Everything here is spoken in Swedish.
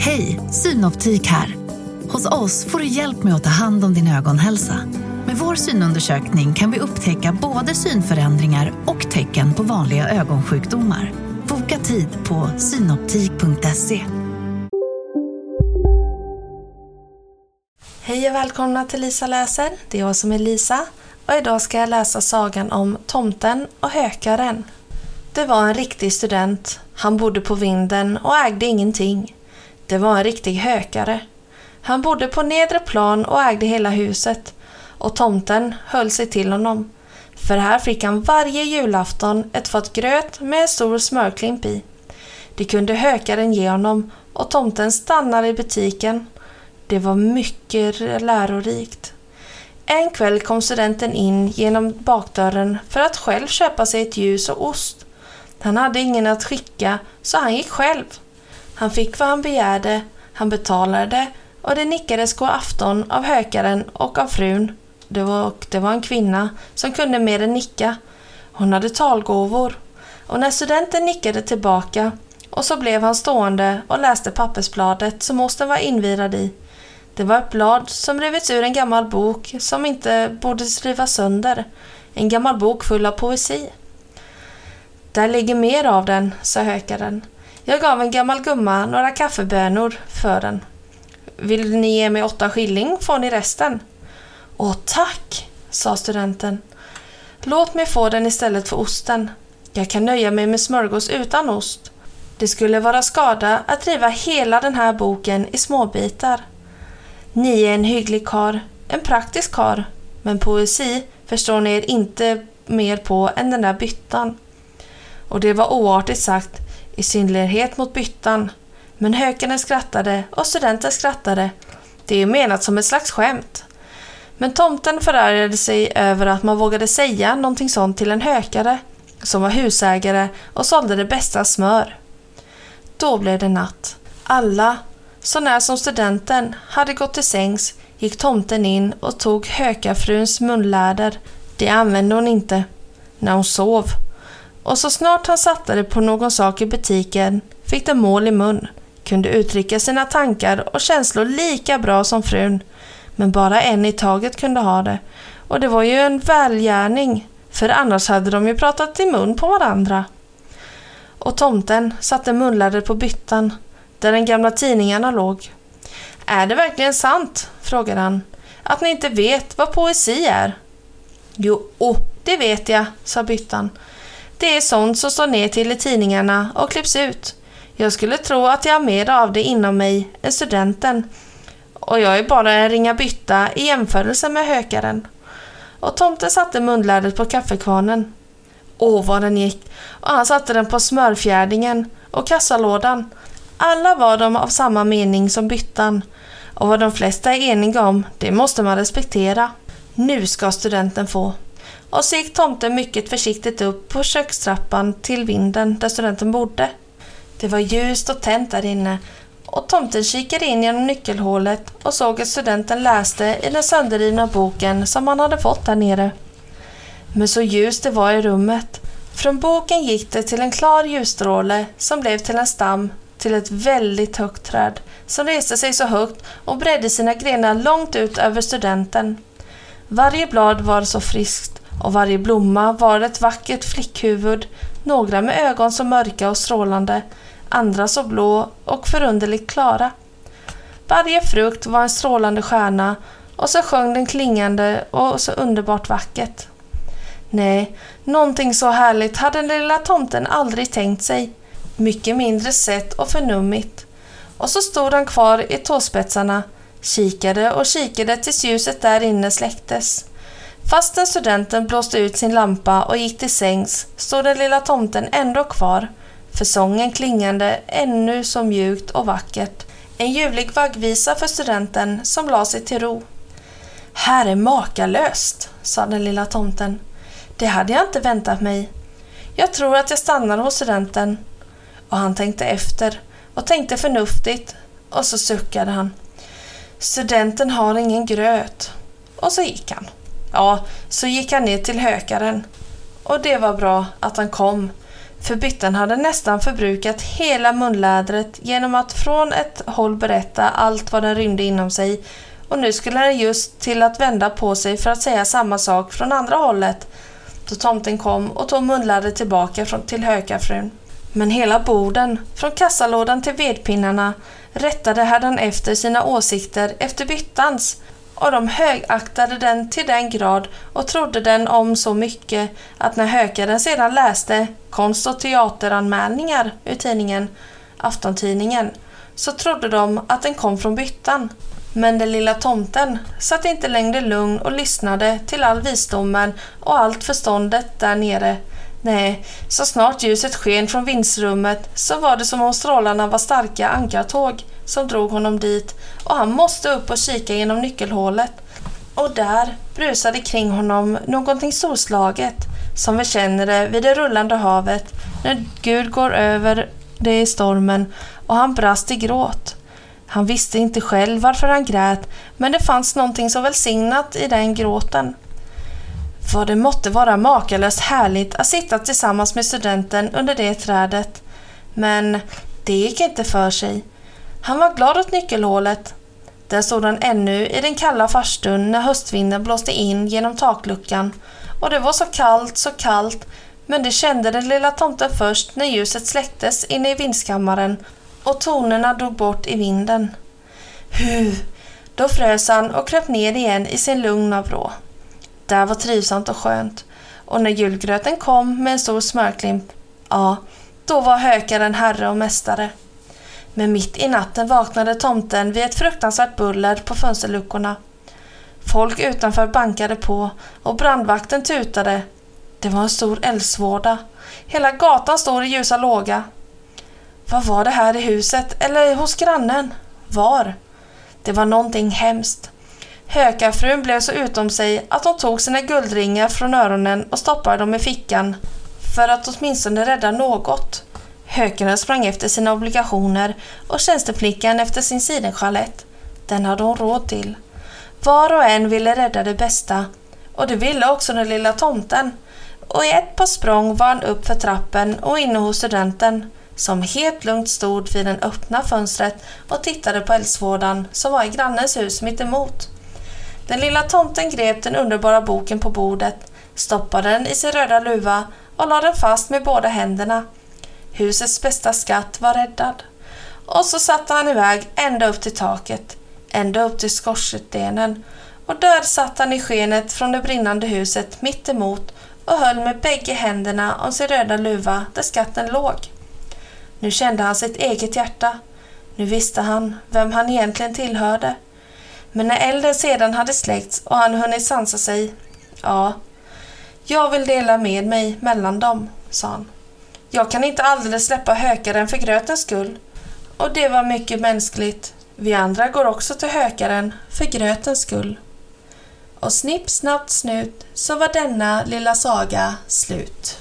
Hej, Synoptik här. Hos oss får du hjälp med att ta hand om din ögonhälsa. Med vår synundersökning kan vi upptäcka både synförändringar och tecken på vanliga ögonsjukdomar. Boka tid på synoptik.se. Hej och välkomna till Lisa läser. Det är jag som är Lisa och idag ska jag läsa sagan om Tomten och Hökaren. Det var en riktig student. Han bodde på vinden och ägde ingenting. Det var en riktig hökare. Han bodde på nedre plan och ägde hela huset. Och tomten höll sig till honom. För här fick han varje julafton ett fat gröt med en stor smörklimp i. Det kunde hökaren ge honom och tomten stannade i butiken. Det var mycket lärorikt. En kväll kom studenten in genom bakdörren för att själv köpa sig ett ljus och ost. Han hade ingen att skicka så han gick själv. Han fick vad han begärde, han betalade och det nickades god afton av hökaren och av frun. Det var, det var en kvinna som kunde mer än nicka. Hon hade talgåvor. Och när studenten nickade tillbaka och så blev han stående och läste pappersbladet som osten var invirad i. Det var ett blad som rivits ur en gammal bok som inte borde rivas sönder. En gammal bok full av poesi. Där ligger mer av den, sa hökaren. Jag gav en gammal gumma några kaffebönor för den. Vill ni ge mig åtta skilling får ni resten. Åh tack, sa studenten. Låt mig få den istället för osten. Jag kan nöja mig med smörgås utan ost. Det skulle vara skada att riva hela den här boken i småbitar. Ni är en hygglig kar, en praktisk kar, men poesi förstår ni er inte mer på än den där byttan. Och det var oartigt sagt, i synnerhet mot byttan. Men hökarna skrattade och studenten skrattade. Det är ju menat som ett slags skämt. Men tomten förargade sig över att man vågade säga någonting sånt till en hökare som var husägare och sålde det bästa smör. Då blev det natt. Alla, så när som studenten, hade gått till sängs gick tomten in och tog hökarfruns munläder. Det använde hon inte. När hon sov och så snart han satte det på någon sak i butiken fick det mål i mun, kunde uttrycka sina tankar och känslor lika bra som frun, men bara en i taget kunde ha det. Och det var ju en välgärning, för annars hade de ju pratat i mun på varandra. Och tomten satte munläder på byttan, där de gamla tidningarna låg. Är det verkligen sant, frågade han, att ni inte vet vad poesi är? Jo, oh, det vet jag, sa byttan. Det är sånt som står ner till i tidningarna och klipps ut. Jag skulle tro att jag har mer av det inom mig än studenten. Och jag är bara en ringa bytta i jämförelse med hökaren. Och tomten satte munlädret på kaffekvarnen. Åh, vad den gick! Och han satte den på smörfjärdingen och kassalådan. Alla var de av samma mening som byttan. Och vad de flesta är eniga om, det måste man respektera. Nu ska studenten få och så gick tomten mycket försiktigt upp på kökstrappan till vinden där studenten bodde. Det var ljust och tänt där inne och tomten kikade in genom nyckelhålet och såg att studenten läste i den sönderrivna boken som han hade fått där nere. Men så ljust det var i rummet. Från boken gick det till en klar ljusstråle som blev till en stam till ett väldigt högt träd som reste sig så högt och bredde sina grenar långt ut över studenten. Varje blad var så friskt och varje blomma var ett vackert flickhuvud, några med ögon så mörka och strålande, andra så blå och förunderligt klara. Varje frukt var en strålande stjärna och så sjöng den klingande och så underbart vackert. Nej, någonting så härligt hade den lilla tomten aldrig tänkt sig. Mycket mindre sett och förnummit. Och så stod han kvar i tåspetsarna, kikade och kikade tills ljuset där inne släcktes. Fastän studenten blåste ut sin lampa och gick till sängs stod den lilla tomten ändå kvar, för sången klingande ännu så mjukt och vackert. En ljuvlig vaggvisa för studenten som la sig till ro. Här är makalöst, sa den lilla tomten. Det hade jag inte väntat mig. Jag tror att jag stannar hos studenten. Och han tänkte efter och tänkte förnuftigt och så suckade han. Studenten har ingen gröt. Och så gick han. Ja, så gick han ner till hökaren. Och det var bra att han kom, För byttan hade nästan förbrukat hela munlädret genom att från ett håll berätta allt vad den rymde inom sig och nu skulle den just till att vända på sig för att säga samma sak från andra hållet då tomten kom och tog munlädret tillbaka till hökarfrun. Men hela borden, från kassalådan till vedpinnarna, rättade härdan efter sina åsikter efter byttans och de högaktade den till den grad och trodde den om så mycket att när hökaren sedan läste konst och teateranmälningar ur tidningen Aftontidningen så trodde de att den kom från byttan. Men den lilla tomten satt inte längre lugn och lyssnade till all visdomen och allt förståndet där nere. Nej, så snart ljuset sken från vindsrummet så var det som om strålarna var starka ankartåg som drog honom dit och han måste upp och kika genom nyckelhålet. Och där brusade kring honom någonting storslaget som vi känner det vid det rullande havet när Gud går över det i stormen och han brast i gråt. Han visste inte själv varför han grät, men det fanns någonting så välsignat i den gråten. Vad det måtte vara makalöst härligt att sitta tillsammans med studenten under det trädet. Men det gick inte för sig. Han var glad åt nyckelhålet. Där stod han ännu i den kalla farstun när höstvinden blåste in genom takluckan och det var så kallt, så kallt, men det kände den lilla tomten först när ljuset släcktes inne i vindskammaren och tonerna dog bort i vinden. Hu! Då frös han och kröp ner igen i sin lugna vrå. Där var trivsamt och skönt och när julgröten kom med en stor smörklimp, ja, då var hökaren herre och mästare. Men mitt i natten vaknade tomten vid ett fruktansvärt buller på fönsterluckorna. Folk utanför bankade på och brandvakten tutade. Det var en stor eldsvåda. Hela gatan stod i ljusa låga. Vad var det här i huset eller hos grannen? Var? Det var någonting hemskt. Hökarfrun blev så utom sig att hon tog sina guldringar från öronen och stoppade dem i fickan för att åtminstone rädda något. Hökaren sprang efter sina obligationer och tjänsteflickan efter sin sidenschalett. Den hade hon råd till. Var och en ville rädda det bästa och det ville också den lilla tomten. Och i ett par språng var han upp för trappen och inne hos studenten som helt lugnt stod vid det öppna fönstret och tittade på eldsvådan som var i grannens hus mittemot. Den lilla tomten grep den underbara boken på bordet, stoppade den i sin röda luva och lade den fast med båda händerna. Husets bästa skatt var räddad. Och så satte han iväg ända upp till taket, ända upp till skorstenen och där satt han i skenet från det brinnande huset mitt emot och höll med bägge händerna om sin röda luva där skatten låg. Nu kände han sitt eget hjärta. Nu visste han vem han egentligen tillhörde. Men när elden sedan hade släckts och han hunnit sansa sig, ja, jag vill dela med mig mellan dem, sa han. Jag kan inte alldeles släppa hökaren för grötens skull. Och det var mycket mänskligt. Vi andra går också till hökaren för grötens skull. Och snipp, snabbt, snut så var denna lilla saga slut.